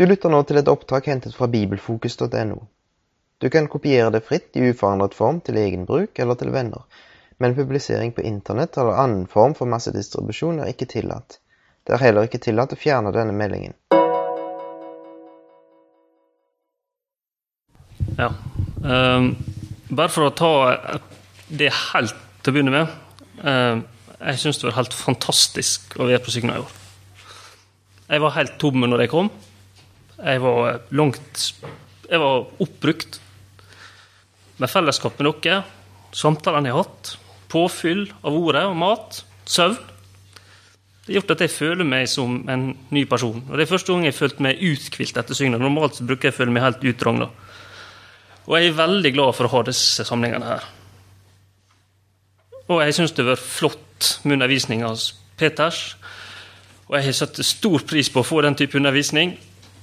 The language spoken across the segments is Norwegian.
Du lytter nå til et opptak hentet fra bibelfokus.no. Du kan kopiere det fritt i uforandret form til egen bruk eller til venner, men publisering på internett eller annen form for massedistribusjon er ikke tillatt. Det er heller ikke tillatt å fjerne denne meldingen. Ja. Um, bare for å ta det helt til å begynne med. Um, jeg syns det var helt fantastisk å være på Signa i år. Jeg var helt tom når jeg kom. Jeg var langt Jeg var oppbrukt. Med fellesskap med dere, samtalene jeg har hatt, påfyll av ordet og mat, søvn. Det har gjort at jeg føler meg som en ny person. Og Det er første gang jeg følte meg uthvilt etter Signa. Normalt så bruker jeg å føle meg helt utrangla. Og jeg er veldig glad for å ha disse samlingene her. Og jeg syns det har vært flott med undervisninga hans Peters. Og jeg har satt stor pris på å få den type undervisning.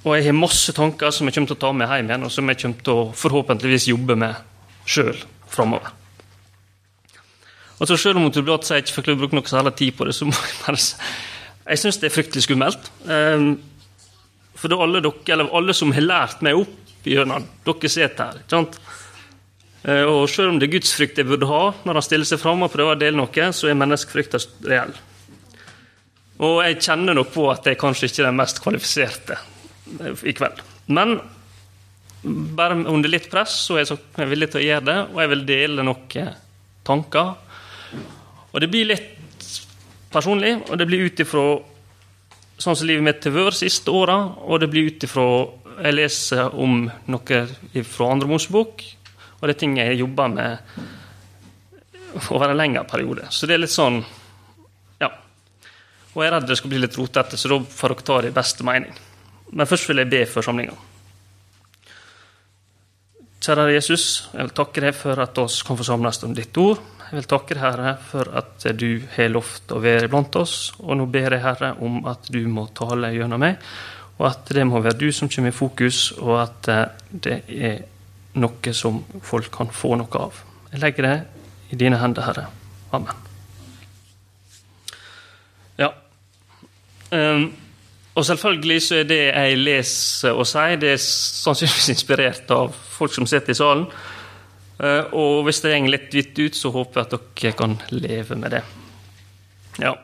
Og jeg har masse tanker som jeg kommer til å ta med hjem igjen, og som jeg kommer til å forhåpentligvis jobbe med sjøl framover. Altså, selv om Tobiat sier jeg ikke fikk bruke noe særlig tid på det, så må jeg bare si Jeg syns det er fryktelig skummelt. Um, for det er alle dere, eller alle som har lært meg opp gjennom dere sitter her. ikke sant? Eh, Og selv om det er gudsfrykt jeg burde ha når han stiller seg fram og prøver å dele noe, så er menneskefrykta reell. Og jeg kjenner nok på at jeg kanskje ikke er den mest kvalifiserte i kveld. Men bare under litt press så er jeg så villig til å gjøre det, og jeg vil dele noen tanker. Og det blir litt personlig, og det blir ut ifra sånn som livet mitt har vært siste åra, og det blir ut ifra jeg leser om noe fra Andre Mosebok, og det er ting jeg jobber med over en lengre periode. Så det er litt sånn Ja. Og jeg er redd det skal bli litt rotete, så da får dere ta det i beste mening. Men først vil jeg be for samlinga. Kjære Jesus, jeg vil takke deg for at oss kan få samles om ditt ord. Jeg vil takke deg, Herre, for at du har lovt å være blant oss. Og nå ber jeg, Herre, om at du må tale gjennom meg, og at det må være du som kommer i fokus, og at eh, det er noe som folk kan få noe av. Jeg legger det i dine hender, Herre. Amen. Ja. Um, og selvfølgelig så er det jeg leser og sier, det er sannsynligvis inspirert av folk som sitter i salen. Uh, og hvis det går litt hvitt ut, så håper jeg at dere kan leve med det. Ja.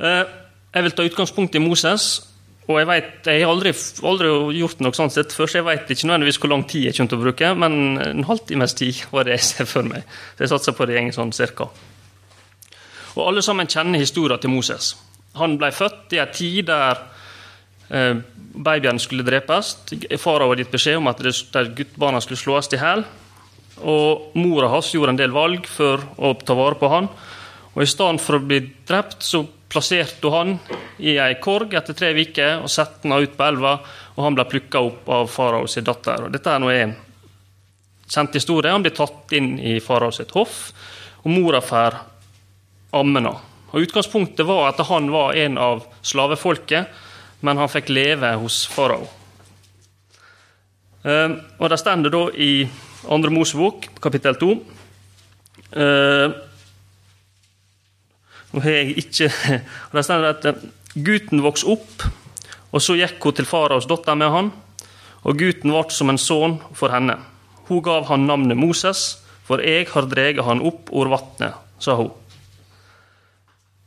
Uh, jeg vil ta utgangspunkt i Moses. Og jeg vet, jeg har aldri, aldri gjort noe sånt sett før, så jeg vet ikke nødvendigvis hvor lang tid jeg kommer til å bruke, men en halvtimes tid var det jeg ser for meg. Så jeg satser på det går sånn cirka. Og alle sammen kjenner historien til Moses. Han ble født i en tid der eh, babyene skulle drepes. Farao hadde gitt beskjed om at guttbarna skulle slås i hjel. Og mora hans gjorde en del valg for å ta vare på han. Og I stedet for å bli drept, så plasserte han i ei korg etter tre uker og satte han ut på elva. Og han ble plukka opp av farao sin datter. Og dette er noe en kjent historie. Han blir tatt inn i farao sitt hoff, og mora får ammena. Og Utgangspunktet var at han var en av slavefolket, men han fikk leve hos farao. Eh, og Det står da i Andre Mosebok, kapittel 2 eh, Nå og Det står at eh, gutten vokste opp, og så gikk hun til faraos datter med han. Og gutten ble som en sønn for henne. Hun gav han navnet Moses, for jeg har dreget han opp over vatnet, sa hun.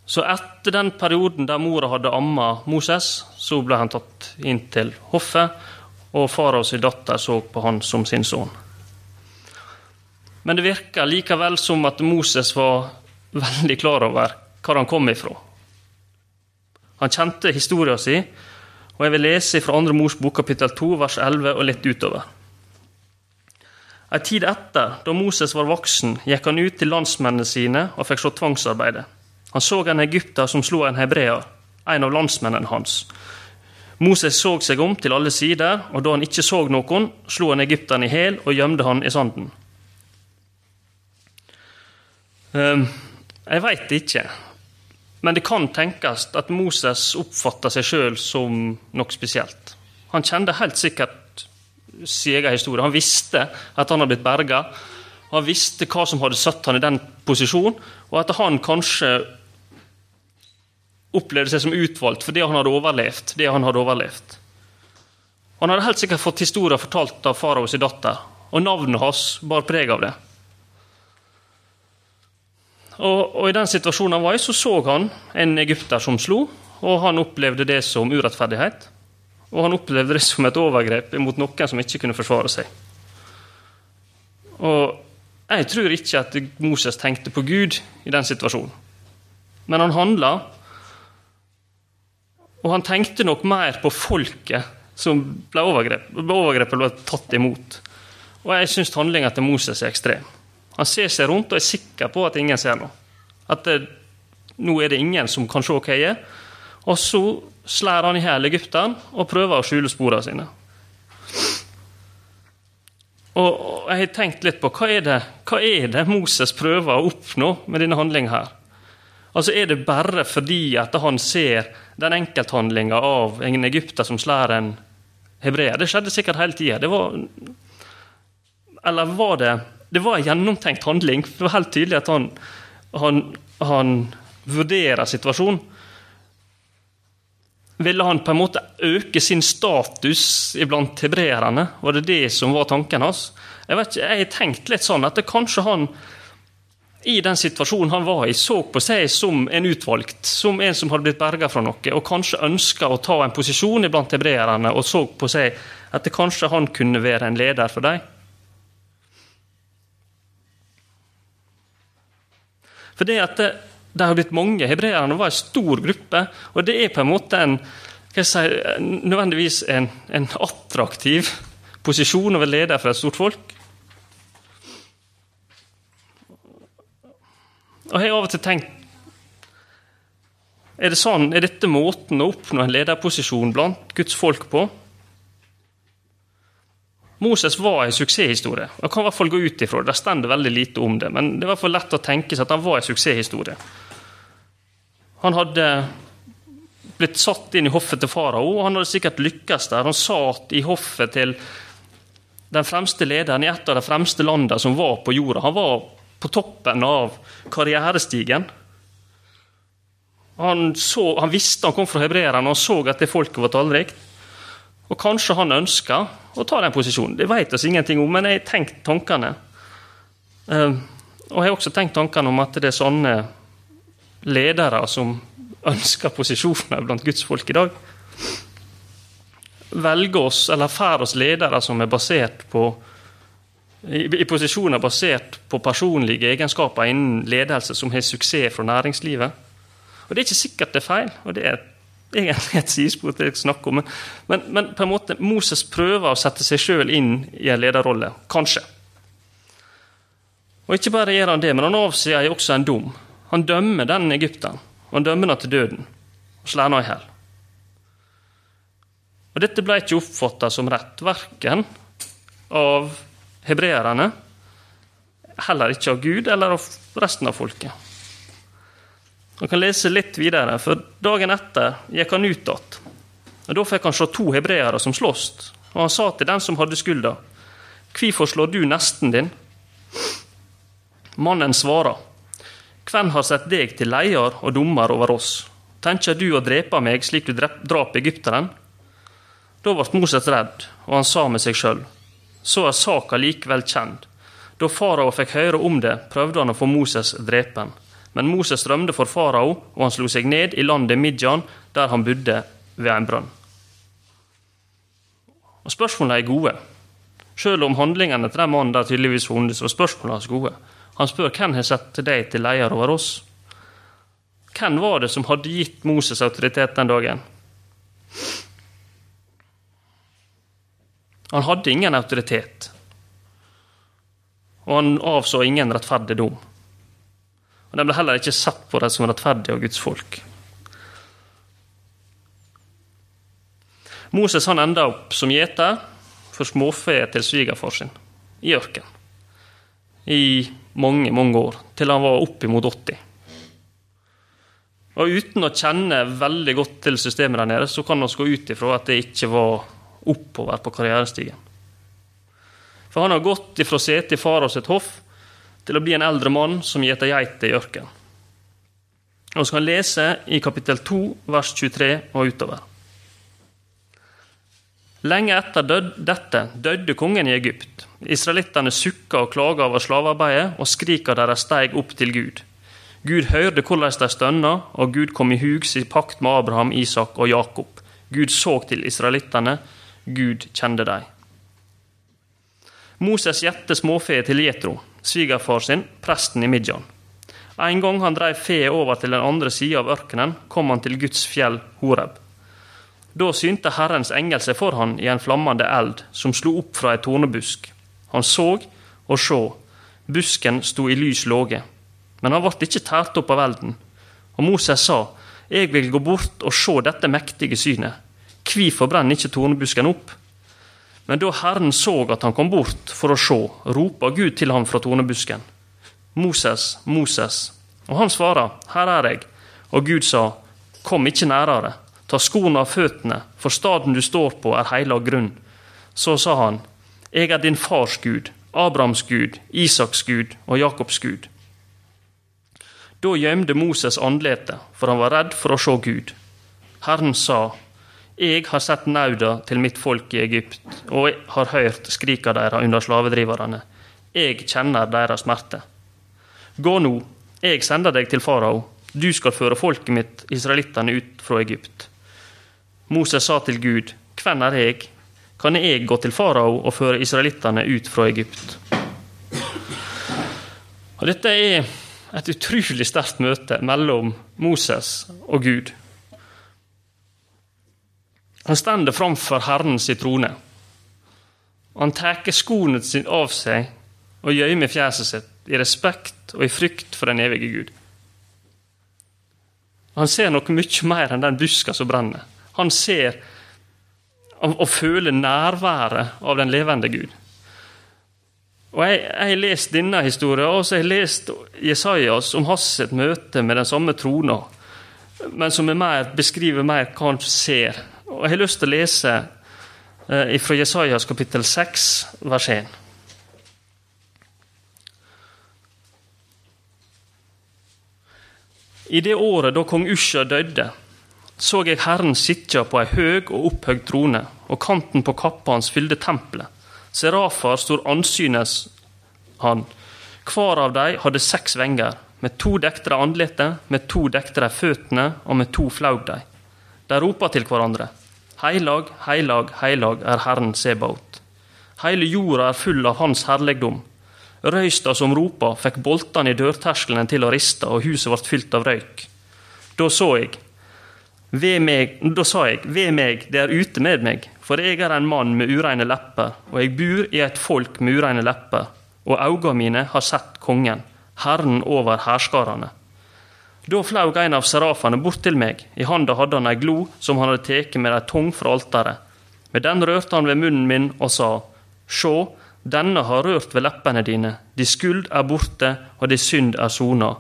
Så etter den perioden der mora hadde amma Moses, så ble han tatt inn til hoffet, og faraos datter så på han som sin sønn. Men det virker likevel som at Moses var veldig klar over hvor han kom ifra. Han kjente historien sin, og jeg vil lese fra 2. Mors bok kapittel 2, vers 11 og litt utover. En tid etter, da Moses var voksen, gikk han ut til landsmennene sine og fikk se tvangsarbeidet. Han så en egypter som slo en hebreer, en av landsmennene hans. Moses så seg om til alle sider, og da han ikke så noen, slo han egypteren i hæl og gjemte han i sanden. Um, jeg veit ikke, men det kan tenkes at Moses oppfatta seg sjøl som noe spesielt. Han kjente helt sikkert sin egen historie. Han visste at han hadde blitt berga. Han visste hva som hadde satt han i den posisjonen, og at han kanskje opplevde seg som utvalgt fordi han hadde overlevd det han hadde overlevd. Han hadde helt sikkert fått historier fortalt av faraos datter, og navnet hans bar preg av det. Og, og, I den situasjonen han var i, så så han en egypter som slo, og han opplevde det som urettferdighet. Og han opplevde det som et overgrep mot noen som ikke kunne forsvare seg. Og Jeg tror ikke at Moses tenkte på Gud i den situasjonen. Men han handla, og han tenkte nok mer på folket som ble overgrepet, overgrepet ble tatt imot. Og jeg syns handlinga til Moses er ekstrem. Han ser seg rundt og er sikker på at ingen ser noe. At det, nå er det ingen som kan se hva jeg er. Og så slår han i hjel egypteren og prøver å skjule sporene sine. Og jeg har tenkt litt på hva er, det, hva er det Moses prøver å oppnå med denne handlinga her? Altså Er det bare fordi at han ser den enkelthandlinga av en egypter som slår en hebreer? Det skjedde sikkert hele tida. Eller var det Det var en gjennomtenkt handling. Det var helt tydelig at han, han, han vurderer situasjonen. Ville han på en måte øke sin status iblant hebreerne? Var det det som var tanken hans? Jeg vet ikke, jeg har tenkt litt sånn at kanskje han i den situasjonen han var i, så på seg som en utvalgt, som en som hadde blitt berga fra noe, og kanskje ønska å ta en posisjon iblant hebreerne, og så på seg at det kanskje han kunne være en leder for dem. For det at det, det har blitt mange. Hebreerne var en stor gruppe, og det er på en måte en, si, nødvendigvis en, en, attraktiv posisjon å være leder for et stort folk. Og jeg har av og til tenkt er, det sånn, er dette måten å oppnå en lederposisjon blant Guds folk på? Moses var en suksesshistorie. Jeg kan i hvert fall gå ut ifra det. Det står veldig lite om det, men det er i hvert fall lett å tenke seg at han var en suksesshistorie. Han hadde blitt satt inn i hoffet til farao, og han hadde sikkert lykkes der. Han satt i hoffet til den fremste lederen i et av de fremste landene som var på jorda. Han var på toppen av karrierestigen. Han, så, han visste han kom fra hebreerne, og han så at det folket var tallrikt. Og kanskje han ønska å ta den posisjonen. Det vet vi ingenting om, men jeg har tenkt tankene. Uh, og jeg har også tenkt tankene om at det er sånne ledere som ønsker posisjoner blant Guds folk i dag, velger oss, eller fær oss ledere som er basert på i, i posisjoner basert på personlige egenskaper innen ledelse som har suksess fra næringslivet. Og Det er ikke sikkert det er feil, og det er egentlig et sidespor til snakker om. Men, men, på en måte, Moses prøver å sette seg sjøl inn i en lederrolle. Kanskje. Og ikke bare gjør han det, men han avsier også en dom. Han dømmer den og han dømmer den til døden og slår han i hjel. Og Dette ble ikke oppfatta som rett, verken av hebreerne, heller ikke av Gud eller av resten av folket. Man kan lese litt videre, for dagen etter gikk han ut igjen. Da fikk han se to hebreere som sloss, og han sa til den som hadde skylda, Hvorfor slår du nesten din? Mannen svarer, hvem har sett deg til leder og dommer over oss? Tenker du å drepe meg slik du drap egypteren? Da ble Moses redd, og han sa med seg sjøl, så er saka likevel kjent. Da farao fikk høre om det, prøvde han å få Moses drepen. Men Moses rømte for farao, og han slo seg ned i landet Midjan, der han bodde ved en brønn. Og Spørsmålene er gode. Selv om handlingene til den mannen der tydeligvis funnes, var spørsmålene hans gode. Han spør hvem har sett deg til leder over oss. Hvem var det som hadde gitt Moses autoritet den dagen? Han hadde ingen autoritet, og han avså ingen rettferdig dom. Og De ble heller ikke sett på det som rettferdige av Guds folk. Moses han enda opp som gjeter for småfe til svigerfar sin i ørkenen i mange, mange år, til han var oppimot 80. Og Uten å kjenne veldig godt til systemet der nede, så kan vi gå ut ifra at det ikke var oppover på karrierestigen. For han har gått ifra setet i faraos sitt hoff til å bli en eldre mann som gjeter geiter i ørkenen. Og så kan lese i kapittel 2, vers 23 og utover. Lenge etter død, dette døde kongen i Egypt. Israelittene sukka og klaga over slavearbeidet, og skrika deres steig opp til Gud. Gud hørte hvordan de stønna, og Gud kom i hug sin pakt med Abraham, Isak og Jakob. Gud så til israelittene. Gud kjente dem. Moses gjette småfe til Jetro, svigerfar sin, presten i Midjan. En gang han dreiv fe over til den andre sida av ørkenen, kom han til Guds fjell Horeb. Da synte Herrens engel seg for han i en flammende eld som slo opp fra ei tornebusk. Han så, og sjå, busken sto i lys låge. Men han ble ikke tært opp av elden. Og Moses sa, Jeg vil gå bort og se dette mektige synet. Hvorfor brenner ikke tornebusken opp? Men da Herren så at han kom bort for å se, ropa Gud til ham fra tornebusken. Moses, Moses. Og han svarer, Her er jeg. Og Gud sa, Kom ikke nærere. Ta skoene av føttene, for staden du står på, er heilag grunn. Så sa han, Jeg er din fars Gud, Abrahams Gud, Isaks Gud og Jakobs Gud. Da gjemte Moses andletet, for han var redd for å se Gud. Herren sa, Jeg har sett nauda til mitt folk i Egypt, og jeg har hørt skrika deres under slavedriverne. Jeg kjenner deres smerte. Gå nå, jeg sender deg til farao. Du skal føre folket mitt, israelittene, ut fra Egypt. Moses sa til Gud, Hvem er jeg? Kan jeg gå til farao og føre israelittene ut fra Egypt? Og Dette er et utrolig sterkt møte mellom Moses og Gud. Han stender framfor Herrens trone. Han tar skoene sine av seg og gjemmer fjeset sitt i respekt og i frykt for den evige Gud. Han ser noe mye mer enn den buska som brenner. Han ser og, føler nærværet av den levende Gud. Og jeg har lest denne historien, og så har jeg lest Jesajas om hans møte med den samme trona, men som mer, beskriver mer hva han ser. Og Jeg har lyst til å lese eh, fra Jesajas kapittel 6, vers 1. I det året da kong Usha døde, så jeg Herren sitte på ei høg og opphøgd trone, og kanten på kappa hans fylte tempelet. Serafar stod ansynes han. Hver av dem hadde seks venger. Med to dekte de andletet, med to dekte de føttene, og med to flaug de. De roper til hverandre. Heilag, heilag, heilag er Herren Sebaot. Hele jorda er full av Hans herligdom. Røysta som ropa, fikk boltene i dørterskelen til å riste, og huset ble fylt av røyk. Da så jeg, ved meg, da sa jeg, ved meg, det er ute med meg, for jeg er en mann med ureine lepper, og jeg bor i et folk med ureine lepper, og øynene mine har sett kongen, Herren over hærskarene. Da flaug en av serafene bort til meg, i handa hadde han ei glo som han hadde tatt med ei tong fra alteret. Med den rørte han ved munnen min og sa, Sjå, denne har rørt ved leppene dine, de skuld er borte, og de synd er sona.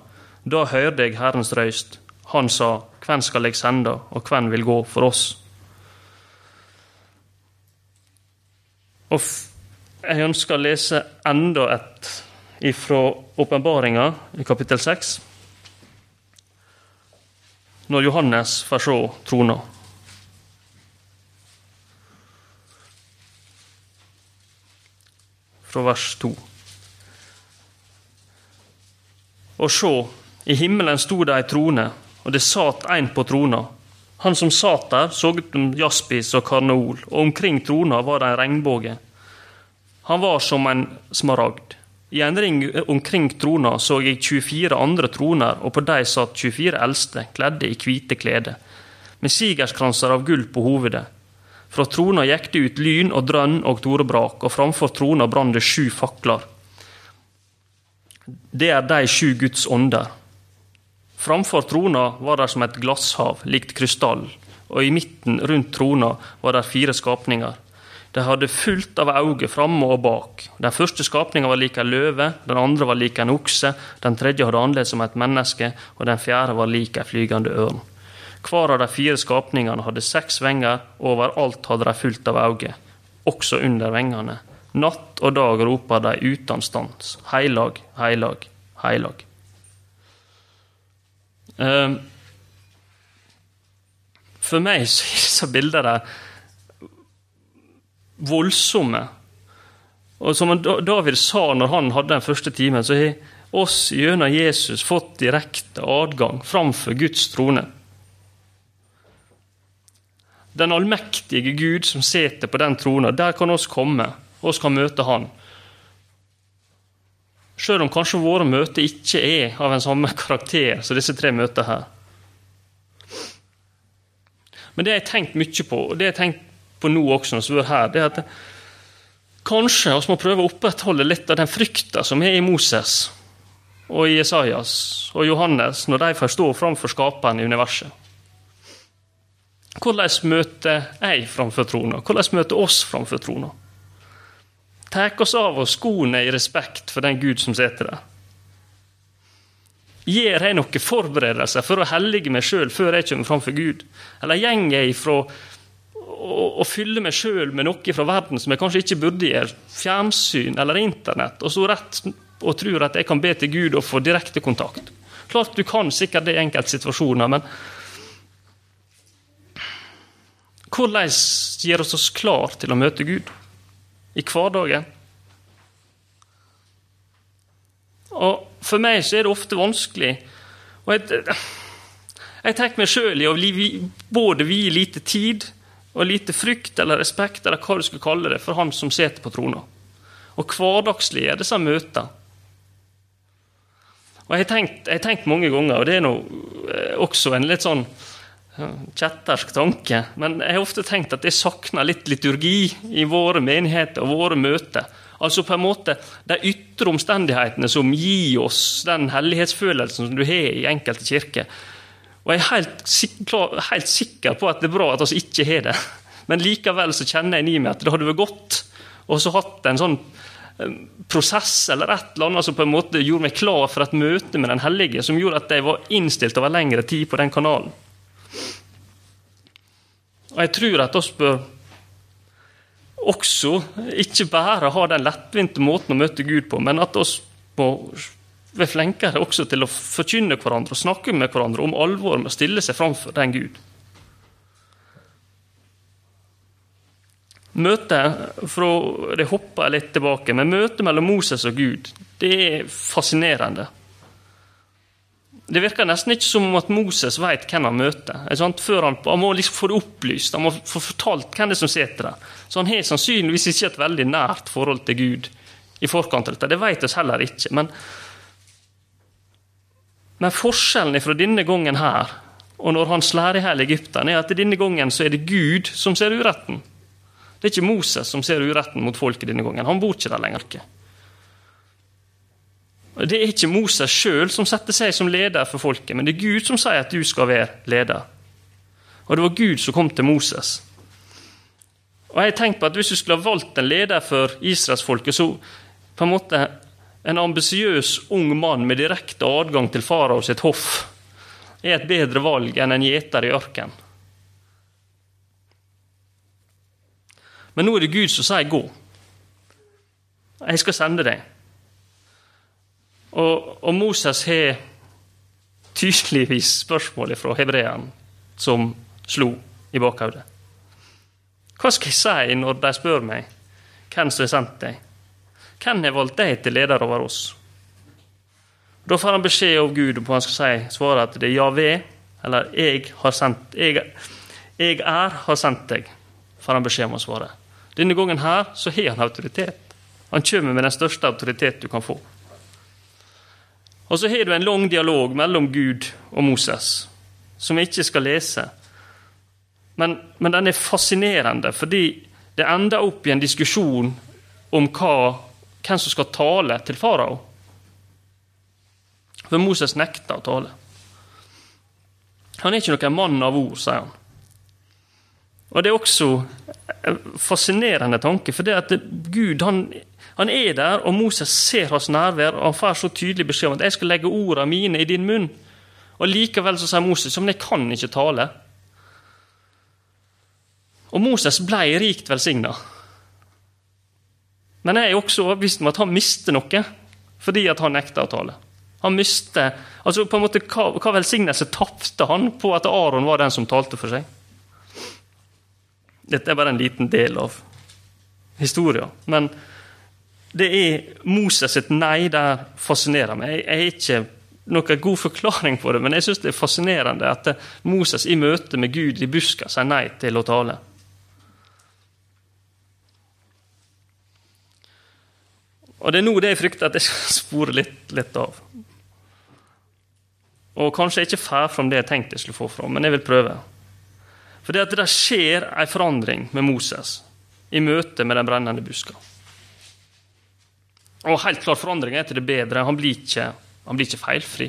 Da hørte jeg Herrens røyst. Han sa, Hvem skal jeg sende, og hvem vil gå for oss? Og jeg ønsker å lese enda et ifra åpenbaringa i kapittel 6. Når Johannes får se trona. Fra vers 2. Og sjå, i himmelen sto det ei trone og det satt en på trona. Han som satt der, så ut som jaspis og karneol, og omkring trona var det en regnbue. Han var som en smaragd. I en ring omkring trona så jeg 24 andre troner, og på dem satt 24 eldste, kledde i hvite klede, med sigerskranser av gull på hovedet. Fra trona gikk det ut lyn og drønn og torebrak, og framfor trona brann det sju fakler. Det er de sju Guds ånder. Framfor trona var det som et glasshav, likt krystall, og i midten rundt trona var det fire skapninger. De hadde fullt av øyne framme og bak. Den første skapninga var lik en løve, den andre var lik en okse, den tredje hadde annerledes som et menneske, og den fjerde var lik en flygende ørn. Hver av de fire skapningene hadde seks venger, og overalt hadde de fullt av øyne, også under vengene. Natt og dag roper de uten stans, heilag, heilag, heilag. Ehm, for meg så er disse bildene voldsomme. Og som David sa når han hadde den første timen, så har oss gjennom Jesus fått direkte adgang framfor Guds trone. Den allmektige Gud som sitter på den trona, der kan oss komme. Oss kan møte Han. Selv om kanskje våre møter ikke er av en samme karakter som disse tre møtene her. Men det har jeg tenkt mye på, og det har jeg tenkt på nå også, når vi er her, det er at kanskje vi må prøve å opprettholde litt av den frykta som er i Moses og i Jesajas og Johannes når de får stå framfor skaperen i universet. Hvordan møter jeg framfor trona? Hvordan møter oss framfor trona? Tar oss av oss skoene i respekt for den Gud som sitter der? Gjør jeg noen forberedelser for å hellige meg sjøl før jeg kommer framfor Gud? Eller går jeg ifra å, fylle meg sjøl med noe fra verden som jeg kanskje ikke burde gjøre, fjernsyn eller Internett, og så rett og tror at jeg kan be til Gud og få direkte kontakt. Klart du kan sikkert det i enkelte situasjoner, men hvordan gjør oss oss klar til å møte Gud i hverdagen? Og For meg så er det ofte vanskelig. og Jeg, jeg tar meg sjøl i å både vie lite tid og lite frykt eller respekt, eller hva du skulle kalle det, for Han som sitter på trona. Og hverdagsliggjøre disse møtene. Og jeg har, tenkt, jeg har tenkt mange ganger, og det er nå eh, også en litt sånn kjettersk tanke, men jeg har ofte tenkt at jeg savner litt liturgi i våre menigheter og våre møter. Altså på en måte De ytre omstendighetene som gir oss den hellighetsfølelsen som du har i enkelte kirker. Og Jeg er helt, helt sikker på at det er bra at vi ikke har det, men likevel så kjenner jeg i meg at det hadde vært godt å hatt en sånn prosess eller et eller annet som på en måte gjorde meg klar for et møte med Den hellige, som gjorde at jeg var innstilt over lengre tid på den kanalen. Og Jeg tror at oss bør også ikke bare ha den lettvinte måten å møte Gud på, men at oss må være flinkere også til å forkynne hverandre og snakke med hverandre om alvoret med å stille seg framfor den Gud. Møtet fra, Det hopper litt tilbake, men møtet mellom Moses og Gud det er fascinerende. Det virker nesten ikke som at Moses vet hvem han møter. Før han, han, må liksom få det opplyst, han må få fortalt hvem det er som sitter der. Så han har sannsynligvis ikke et veldig nært forhold til Gud i forkant av dette. Det vet vi heller ikke. Men, men forskjellen fra denne gangen her og når han slår i hjel Egypten, er at denne gangen så er det Gud som ser uretten. Det er ikke Moses som ser uretten mot folket denne gangen. Han bor ikke der lenger. ikke. Det er ikke Moses sjøl som setter seg som leder for folket, men det er Gud som sier at du skal være leder. Og det var Gud som kom til Moses. Og jeg har på at Hvis du skulle ha valgt en leder for israelsfolket, så på en måte en ambisiøs ung mann med direkte adgang til farao sitt hoff er et bedre valg enn en gjeter i ørkenen. Men nå er det Gud som sier 'gå'. Jeg skal sende deg. Og, og Moses har tydeligvis spørsmålet fra hebreeren som slo i bakhodet. Hva skal jeg si når de spør meg hvem som har sendt deg? Hvem har valgt deg til leder over oss? Da får han beskjed av Gud om han skal si, svare at det er Javé, eller 'jeg har sendt, jeg, jeg er har sendt deg', får han beskjed om å svare. Denne gangen her så har han autoritet. Han kommer med den største autoritet du kan få. Og så har du en lang dialog mellom Gud og Moses, som vi ikke skal lese. Men, men den er fascinerende, fordi det ender opp i en diskusjon om hva, hvem som skal tale til farao. For Moses nekter å tale. Han er ikke noen mann av ord, sier han. Og Det er også en fascinerende tanke, for det at Gud han, han, er der, og Moses ser hans nærvær, og han får så tydelig beskjed om at 'jeg skal legge ordene mine i din munn'. Og Likevel så sier Moses men jeg kan ikke tale. Og Moses ble rikt velsigna. Men jeg er også overbevist om at han mister noe fordi at han nekter å tale. Han mister, altså på en måte, Hva, hva velsignelse tapte han på at Aron var den som talte for seg? Dette er bare en liten del av historien. Men det er Moses sitt nei der fascinerer meg. Jeg har ikke noen god forklaring på det, men jeg syns det er fascinerende at Moses i møte med Gud i buska sier nei til å tale. Og Det er nå det jeg frykter at jeg skal spore litt, litt av. Og kanskje jeg ikke får fram det jeg tenkte jeg skulle få fram, men jeg vil prøve. For det at det skjer en forandring med Moses i møte med den brennende buska. Og helt klart forandringa er til det bedre. Han blir, ikke, han blir ikke feilfri.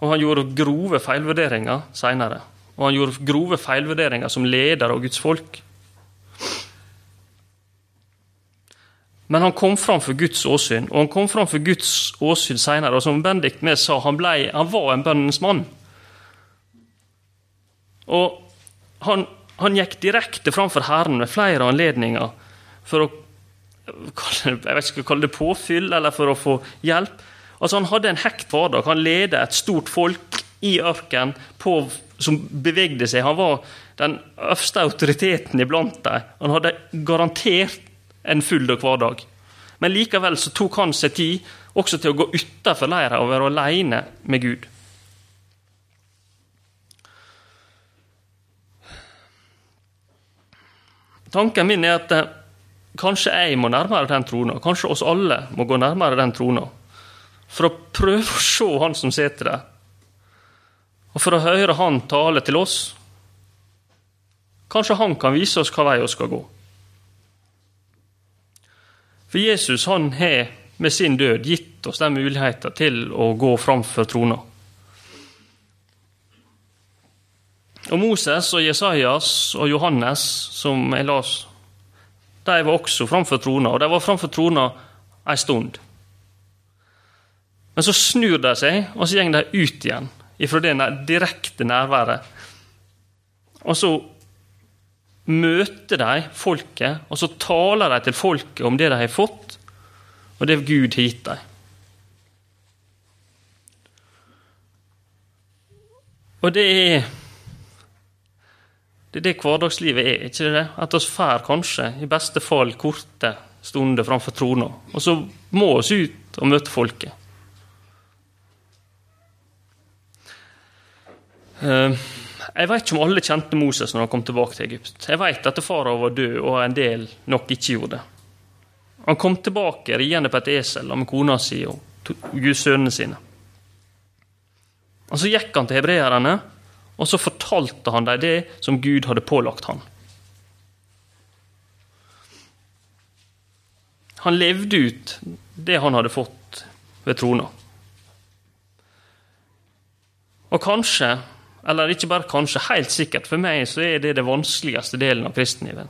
Og han gjorde grove feilvurderinger seinere. Og han gjorde grove feilvurderinger som leder av Guds folk. Men han kom fram for Guds åsyn, og han kom fram for Guds åsyn seinere. Og som Bendik med sa, han, ble, han var en bønnens mann. Og han, han gikk direkte framfor Herren ved flere anledninger for å jeg vet ikke kalle det påfyll, eller for å få hjelp. Altså Han hadde en hekt hverdag. Han ledet et stort folk i ørkenen som bevegde seg. Han var den øverste autoriteten iblant dem. Han hadde garantert en full hverdag. Men likevel så tok han seg tid også til å gå utafor leira og være alene med Gud. Tanken min er at eh, kanskje jeg må nærmere den trona. Kanskje oss alle må gå nærmere den trona. For å prøve å se Han som sitter der. Og for å høre Han tale til oss. Kanskje Han kan vise oss hva vei vi skal gå. For Jesus han har med sin død gitt oss den muligheten til å gå framfor trona. Og Moses og Jesajas og Johannes, som jeg las, de var også framfor trona, og de var framfor trona ei stund. Men så snur de seg, og så går de ut igjen ifra det direkte nærværet. Og så møter de folket, og så taler de til folket om det de har fått, og det Gud har gitt dem. Og det er det er det hverdagslivet er, ikke det? At vi får kanskje, i beste fall, korte stunder framfor trona. Og så må vi ut og møte folket. Uh, jeg vet ikke om alle kjente Moses når han kom tilbake til Egypt. Jeg vet at farao var død, og en del nok ikke gjorde det. Han kom tilbake riende på et esel med kona si og gudsønnene sine. Og Så gikk han til hebreerne, og så fortalte han dem det som Gud hadde pålagt han. Han levde ut det han hadde fått ved trona. Og kanskje eller ikke bare kanskje, helt sikkert. For meg så er det det vanskeligste delen av kristenlivet.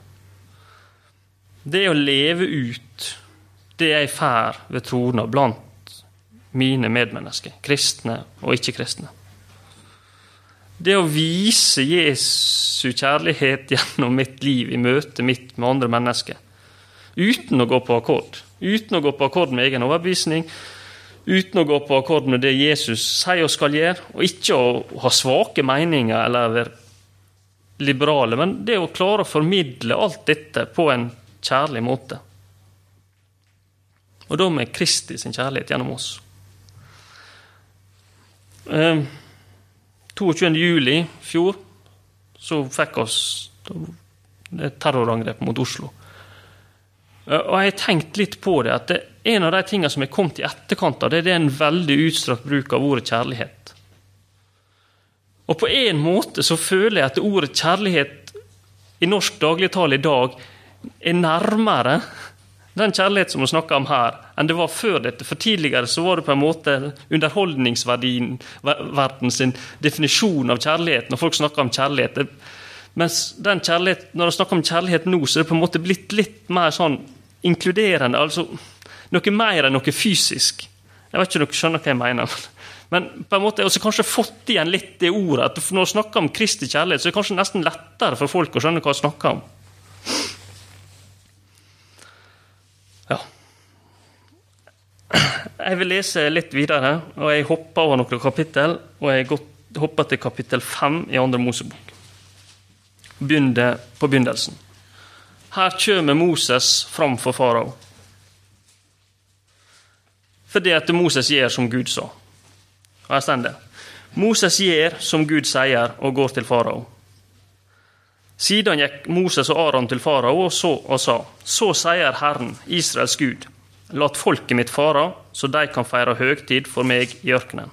Det å leve ut det jeg får ved trona blant mine medmennesker, kristne og ikke-kristne. Det å vise Jesu kjærlighet gjennom mitt liv i møte mitt med andre mennesker. Uten å gå på akkord. Uten å gå på akkord med egen overbevisning uten å gå på akkord med det Jesus sier og skal gjøre, og ikke å ha svake meninger eller være liberale, men det å klare å formidle alt dette på en kjærlig måte. Og da med Kristi sin kjærlighet gjennom oss. Eh, 22. juli i fjor så fikk oss et terrorangrep mot Oslo. Eh, og jeg har tenkt litt på det, at det, en av de tingene som er kommet i etterkant av det, det er en veldig utstrakt bruk av ordet kjærlighet. Og på en måte så føler jeg at ordet kjærlighet i norsk dagligtale i dag er nærmere den kjærlighet som vi snakker om her, enn det var før dette. For tidligere så var det på en måte underholdningsverdien sin definisjon av kjærlighet når folk snakker om kjærlighet. Mens den kjærlighet, når de snakker om kjærlighet nå, så er det på en måte blitt litt mer sånn inkluderende. altså noe mer enn noe fysisk. Jeg vet ikke om dere skjønner hva jeg mener. Men på en måte også kanskje fått igjen litt det ordet. at Når vi snakker om Kristi kjærlighet, så er det kanskje nesten lettere for folk å skjønne hva vi snakker om. Ja. Jeg vil lese litt videre, og jeg hopper over noen kapittel. Og jeg hopper til kapittel fem i Andre Mosebok. Begynner på begynnelsen. Her kommer Moses fram for farao. Fordi at Moses gjør som Gud sa. Og her står det. Moses gjør som Gud sier, og går til farao. Siden gikk Moses og Aron til farao og, og sa:" Så sier Herren, Israels Gud, lat folket mitt fara, så de kan feire høgtid for meg i ørkenen.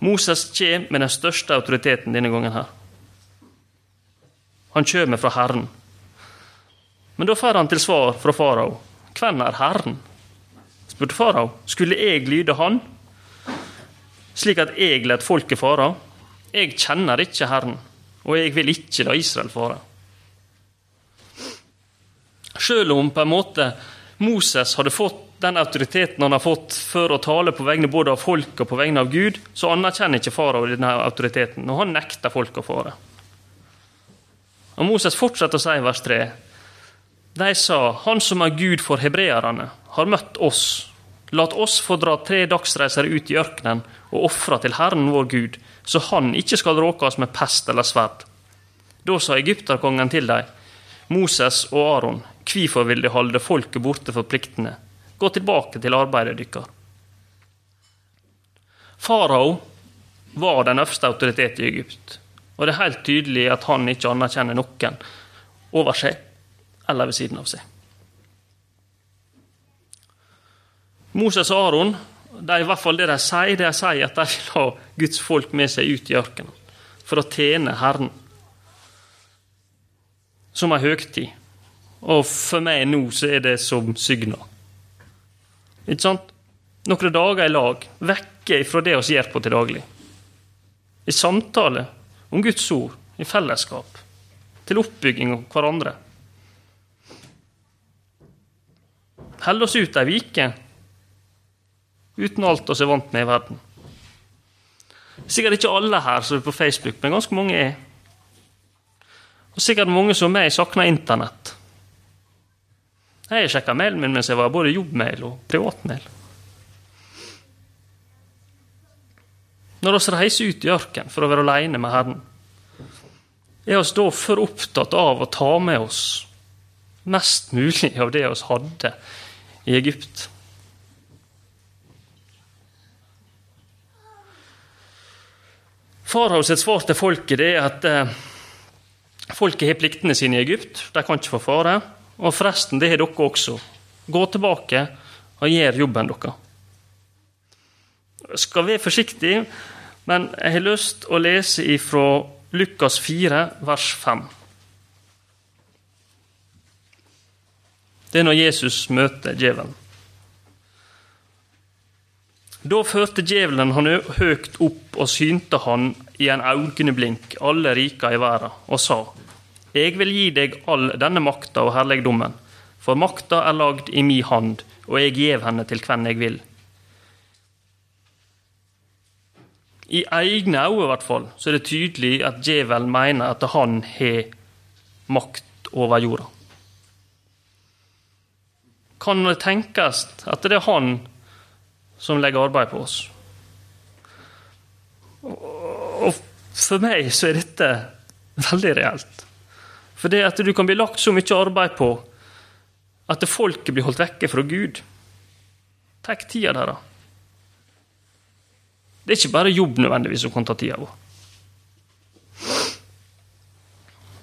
Moses kommer med den største autoriteten denne gangen her. Han kommer fra Herren. Men da får han til svar fra farao. Hvem er Herren? Spurte farao. Skulle jeg lyde Han? Slik at jeg lar folket fare? Jeg kjenner ikke Herren, og jeg vil ikke la Israel fare. Selv om på en måte Moses hadde fått den autoriteten han har fått for å tale på vegne både av folk og på vegne av Gud, så anerkjenner ikke farao denne autoriteten, og han nekter folk å fare. Og Moses fortsetter å si i vers 3. De sa, Han som er Gud for hebreerne, har møtt oss. Lat oss få dra tre dagsreiser ut i ørkenen og ofre til Herren vår Gud, så Han ikke skal råke oss med pest eller sverd. Da sa egypterkongen til dem, Moses og Aron, hvorfor vil de holde folket borte for pliktene? Gå tilbake til arbeidet deres. Farao var den øverste autoritet i Egypt, og det er helt tydelig at han ikke anerkjenner noen over seg eller ved siden av seg. Moses og Aron det er i hvert fall det de sier, det de sier at de vil ha Guds folk med seg ut i ørkenen for å tjene Herren som en høgtid. Og for meg nå så er det som sygna. Ikke sant? Noen dager i lag, vekke fra det vi gjør på til daglig. I samtale om Guds ord, i fellesskap, til oppbygging av hverandre. Held oss ut ei vike uten alt vi er vant med i verden. Sikkert ikke alle her som er på Facebook, men ganske mange er. Og sikkert mange som meg savner Internett. Jeg sjekka mailen min mens jeg var både jobbmail og privatmail. Når vi reiser ut i ørkenen for å være alene med Herren, er vi da for opptatt av å ta med oss mest mulig av det vi hadde i Egypt? Farao sitt svar til folket det er at eh, folket har pliktene sine i Egypt. De kan ikke få fare. Og forresten, det har dere også. Gå tilbake og gjør jobben deres. Jeg skal være forsiktig, men jeg har lyst å lese ifra Lukas 4, vers 5. Det er når Jesus møter djevelen. Da førte djevelen han høgt opp og synte han i en augneblink alle rika i verden, og sa:" Jeg vil gi deg all denne makta og herligdommen, for makta er lagd i mi hand, og jeg gjev henne til hvem jeg vil. I egne øyne i hvert fall, så er det tydelig at djevelen mener at han har makt over jorda. Kan det tenkes at det er han som legger arbeid på oss? Og for meg så er dette veldig reelt. For det at du kan bli lagt så mye arbeid på at folket blir holdt vekke fra Gud. Ta tida deres. Det er ikke bare jobb nødvendigvis som kan ta tida vår.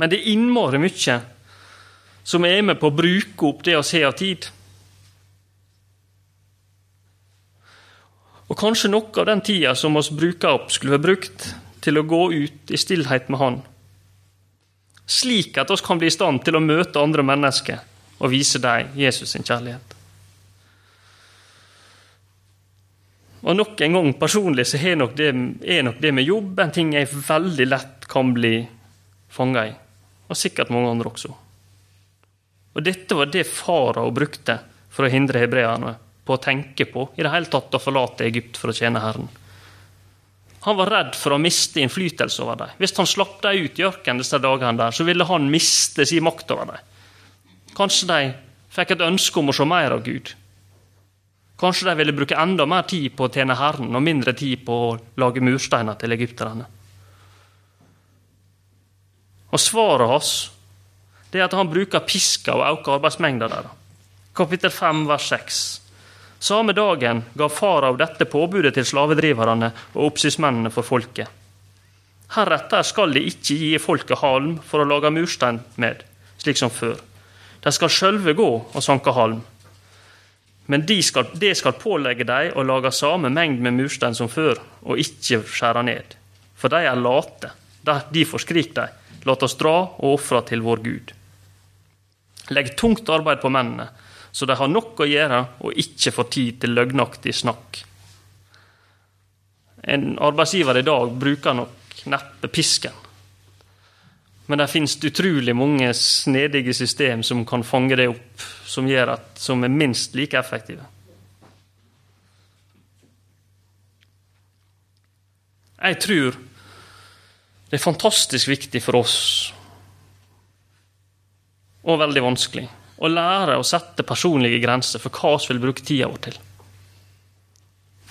Men det er innmari mye som er med på å bruke opp det vi har av tid. Og kanskje noe av den tida som oss bruker opp, skulle vært brukt til å gå ut i stillhet med Han slik at vi kan bli i stand til å møte andre mennesker og vise dem Jesus sin kjærlighet. Og nok en gang personlig så er nok, det, er nok det med jobb en ting jeg veldig lett kan bli fanga i. Og sikkert mange andre også. Og dette var det farao brukte for å hindre hebreerne på å tenke på i det hele tatt å forlate Egypt for å tjene Herren. Han var redd for å miste innflytelse over dem. Hvis han slapp dem ut i ørkenen disse dagene, der, så ville han miste sin makt over dem. Kanskje de fikk et ønske om å se mer av Gud. Kanskje de ville bruke enda mer tid på å tjene Herren og mindre tid på å lage mursteiner til egypterne. Og svaret hans det er at han bruker piska og øker arbeidsmengda deres. Kapittel 5, vers 6. Samme dagen gav farao dette påbudet til slavedriverne og oppsynsmennene for folket. Heretter skal de ikke gi folket halm for å lage murstein med, slik som før. De skal sjølve gå og sanke halm. Men de skal, det skal pålegge dem å lage samme mengd med murstein som før, og ikke skjære ned. For de er late. Derfor skrik de, La oss dra og ofre til vår Gud. Legg tungt arbeid på mennene, så de har nok å gjøre og ikke får tid til løgnaktig snakk. En arbeidsgiver i dag bruker nok neppe pisken. Men det finnes utrolig mange snedige system som kan fange det opp, som, at, som er minst like effektive. Jeg tror det er fantastisk viktig for oss, og veldig vanskelig, og lære å sette personlige grenser for hva vi vil bruke tida vår til.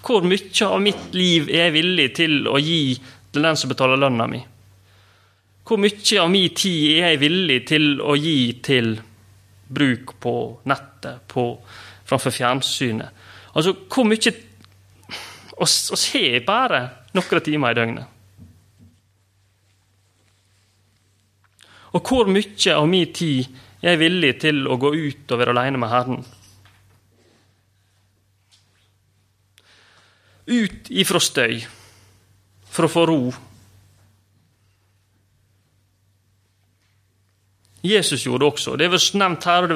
Hvor mye av mitt liv er jeg villig til å gi til den som betaler lønna mi? Hvor mye av min tid er jeg villig til å gi til bruk på nettet, på, framfor fjernsynet? Altså, hvor mye Vi har bare noen timer i døgnet. Og hvor mye av min tid jeg er villig til å gå ut og være alene med Herren. Ut ifra støy, for å få ro. Jesus gjorde det også. Det er nevnt her, og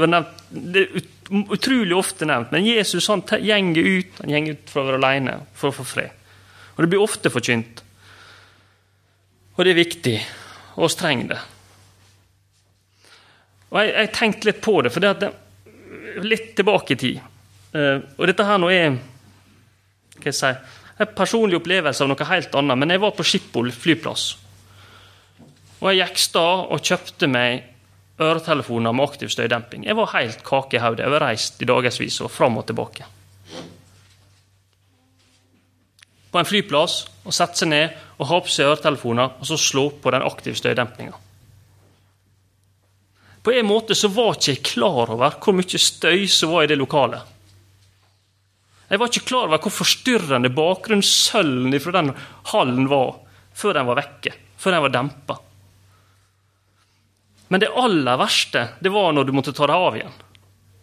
det, er utrolig ofte nevnt. Men Jesus han gjenger ut han gjenger ut for å være alene, for å få fred. Og Det blir ofte forkynt. Og det er viktig, og vi trenger det. Og Jeg, jeg tenkte litt på det, for det at litt tilbake i tid. Uh, og dette her nå er hva jeg si, en personlig opplevelse av noe helt annet. Men jeg var på Schiphol flyplass. Og jeg gikk stad og kjøpte meg øretelefoner med aktiv støydemping. Jeg var helt kake i hodet. Jeg var reist i dagevis og fram og tilbake. På en flyplass og sette seg ned og ha på seg øretelefoner og så slå på den aktive støydempinga. På en måte så var ikke jeg klar over hvor mye støy som var i det lokalet. Jeg var ikke klar over hvor forstyrrende bakgrunnssølven fra den hallen var før den var vekke, før den var dempa. Men det aller verste det var når du måtte ta deg av igjen,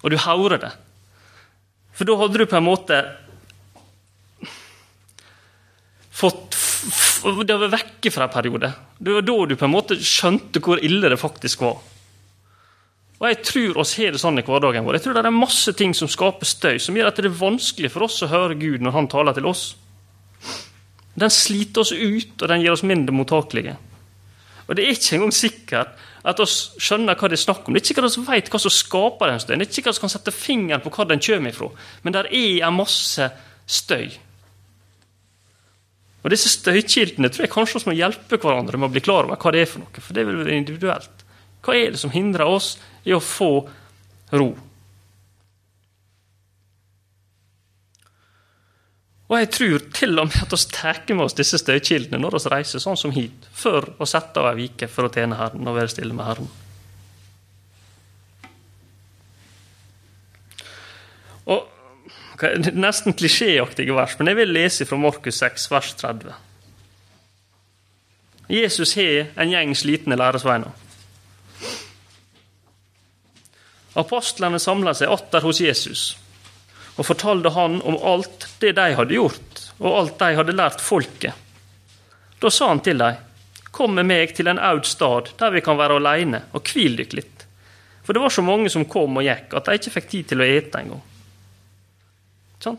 og du hører det. For da hadde du på en måte fått Det var vekke fra en periode. Det var da du på en måte skjønte hvor ille det faktisk var. Og Jeg tror oss har det sånn i hverdagen vår. Jeg tror Det er masse ting som skaper støy, som gjør at det er vanskelig for oss å høre Gud når Han taler til oss. Den sliter oss ut, og den gjør oss mindre mottakelige. Og Det er ikke engang sikkert at vi skjønner hva det er snakk om. Det er ikke sikkert vi vet hva som skaper den støyen. Det er ikke sikkert vi kan sette fingeren på hva den kommer ifra. Men der er en masse støy. Og Disse støykildene tror jeg kanskje vi må hjelpe hverandre med å bli klar over hva det er for noe. For det vil være individuelt. Hva er det som hindrer oss i å få ro. Og jeg tror til og med at vi tar med oss disse støykildene når vi reiser sånn som hit, for å sette av ei uke for å tjene Herren og være stille med Herren. Og okay, Nesten klisjéaktige vers, men jeg vil lese fra Markus 6, vers 30. Jesus har en gjeng slitne læresveiner. Apostlene samla seg atter hos Jesus og fortalte han om alt det de hadde gjort, og alt de hadde lært folket. Da sa han til dem, Kom med meg til en aud stad, der vi kan være aleine, og hvil dykk litt. For det var så mange som kom og gikk, at de ikke fikk tid til å ete engang. Sånn?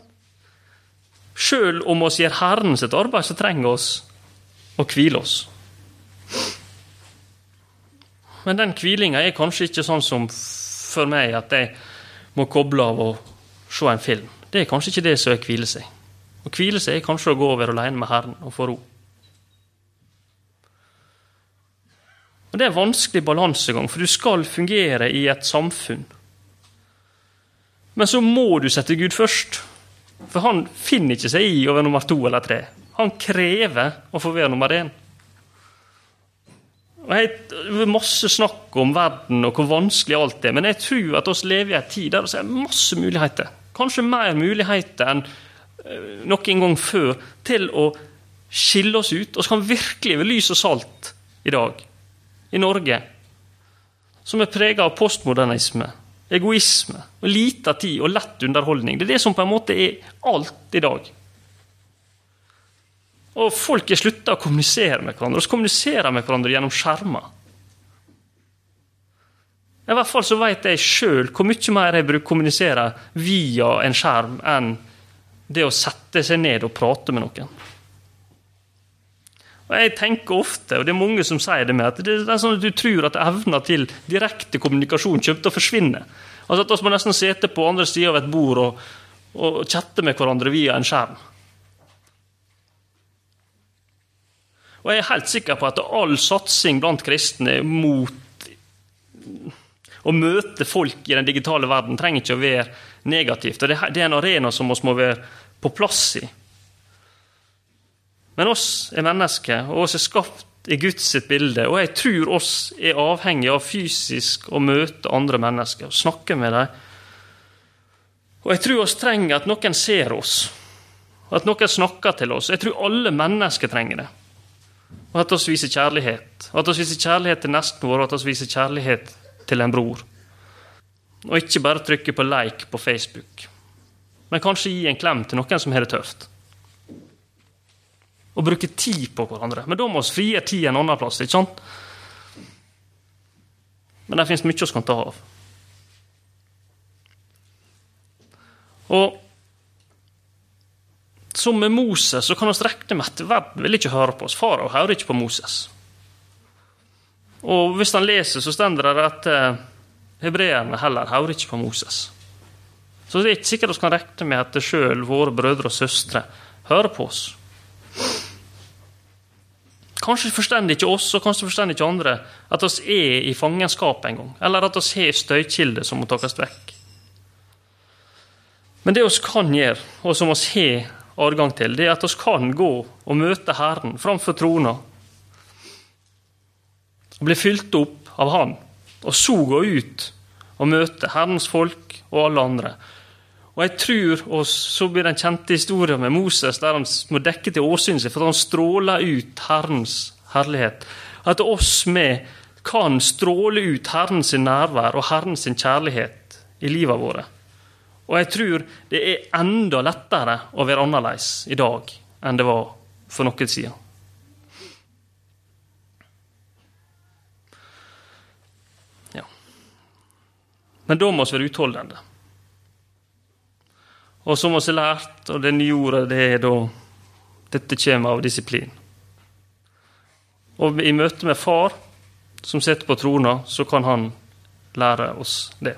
Sjøl om oss gjør Herren sitt arbeid, så trenger oss å hvile oss. Men den hvilinga er kanskje ikke sånn som for meg at jeg må koble av og se en film. Det er kanskje ikke det som er hvile seg. Å hvile seg er kanskje å gå over alene med Herren og få ro. Og Det er en vanskelig balansegang, for du skal fungere i et samfunn. Men så må du sette Gud først. For han finner ikke seg i å være nummer to eller tre. Han krever å få være nummer én. Og jeg, masse snakk om verden og hvor vanskelig alt er, men jeg tror at oss lever i en tid der det er masse muligheter. Kanskje mer muligheter enn eh, noen gang før til å skille oss ut. Vi kan virkelig ved lys og salt i dag, i Norge, som er prega av postmodernisme, egoisme, og lita tid og lett underholdning. Det er det som på en måte er alt i dag. Og folk har slutta å kommunisere med hverandre. Og så kommuniserer med hverandre gjennom skjermer. I hvert fall så vet jeg sjøl hvor mye mer jeg bruker kommunisere via en skjerm enn det å sette seg ned og prate med noen. Og Jeg tenker ofte, og det er mange som sier det med, at det er sånn at du tror at evna til direkte kommunikasjon kommer til å forsvinne. Altså At vi må nesten sitte på andre sida av et bord og, og chatte med hverandre via en skjerm. Og jeg er helt sikker på at all satsing blant kristne mot å møte folk i den digitale verden trenger ikke å være negativt. og Det er en arena som vi må være på plass i. Men oss er mennesker, og oss er skapt i Guds sitt bilde. Og jeg tror oss er avhengig av fysisk å møte andre mennesker og snakke med dem. Og jeg tror oss trenger at noen ser oss, at noen snakker til oss. Jeg tror alle mennesker trenger det. Og at oss viser kjærlighet. Og at oss viser kjærlighet til nesten vår, og at oss viser kjærlighet til en bror. Og ikke bare trykke på like på Facebook, men kanskje gi en klem til noen som har det tøft. Og bruke tid på hverandre. Men da må vi frie tid en annen plass. ikke sant? Men det fins mye vi kan ta av. Og som med Moses så kan vi regne med at verden vil ikke høre på oss. Farao hører ikke på Moses. Og hvis han leser, så står det at eh, hebreerne heller hører ikke på Moses. Så det er ikke sikkert vi kan regne med at sjøl våre brødre og søstre hører på oss. Kanskje forstår ikke oss, og kanskje forstår ikke andre, at oss er i fangenskap en gang. Eller at oss har støykilder som må tas vekk. Men det vi kan gjøre, og som oss har adgang til, det er at vi kan gå og møte Herren framfor trona. Og bli fylt opp av Han, og så gå ut og møte Herrens folk og alle andre. Og jeg tror, og så blir den kjente historien med Moses, der han må dekke til åsynet sitt, for han stråler ut Herrens herlighet. At oss med kan stråle ut Herrens nærvær og Herrens kjærlighet i livet våre. Og jeg tror det er enda lettere å være annerledes i dag enn det var for noen siden. Ja. Men da må vi være utholdende. Og som vi har lært, og det nye ordet, det er da Dette kommer av disiplin. Og i møte med far, som sitter på trona, så kan han lære oss det.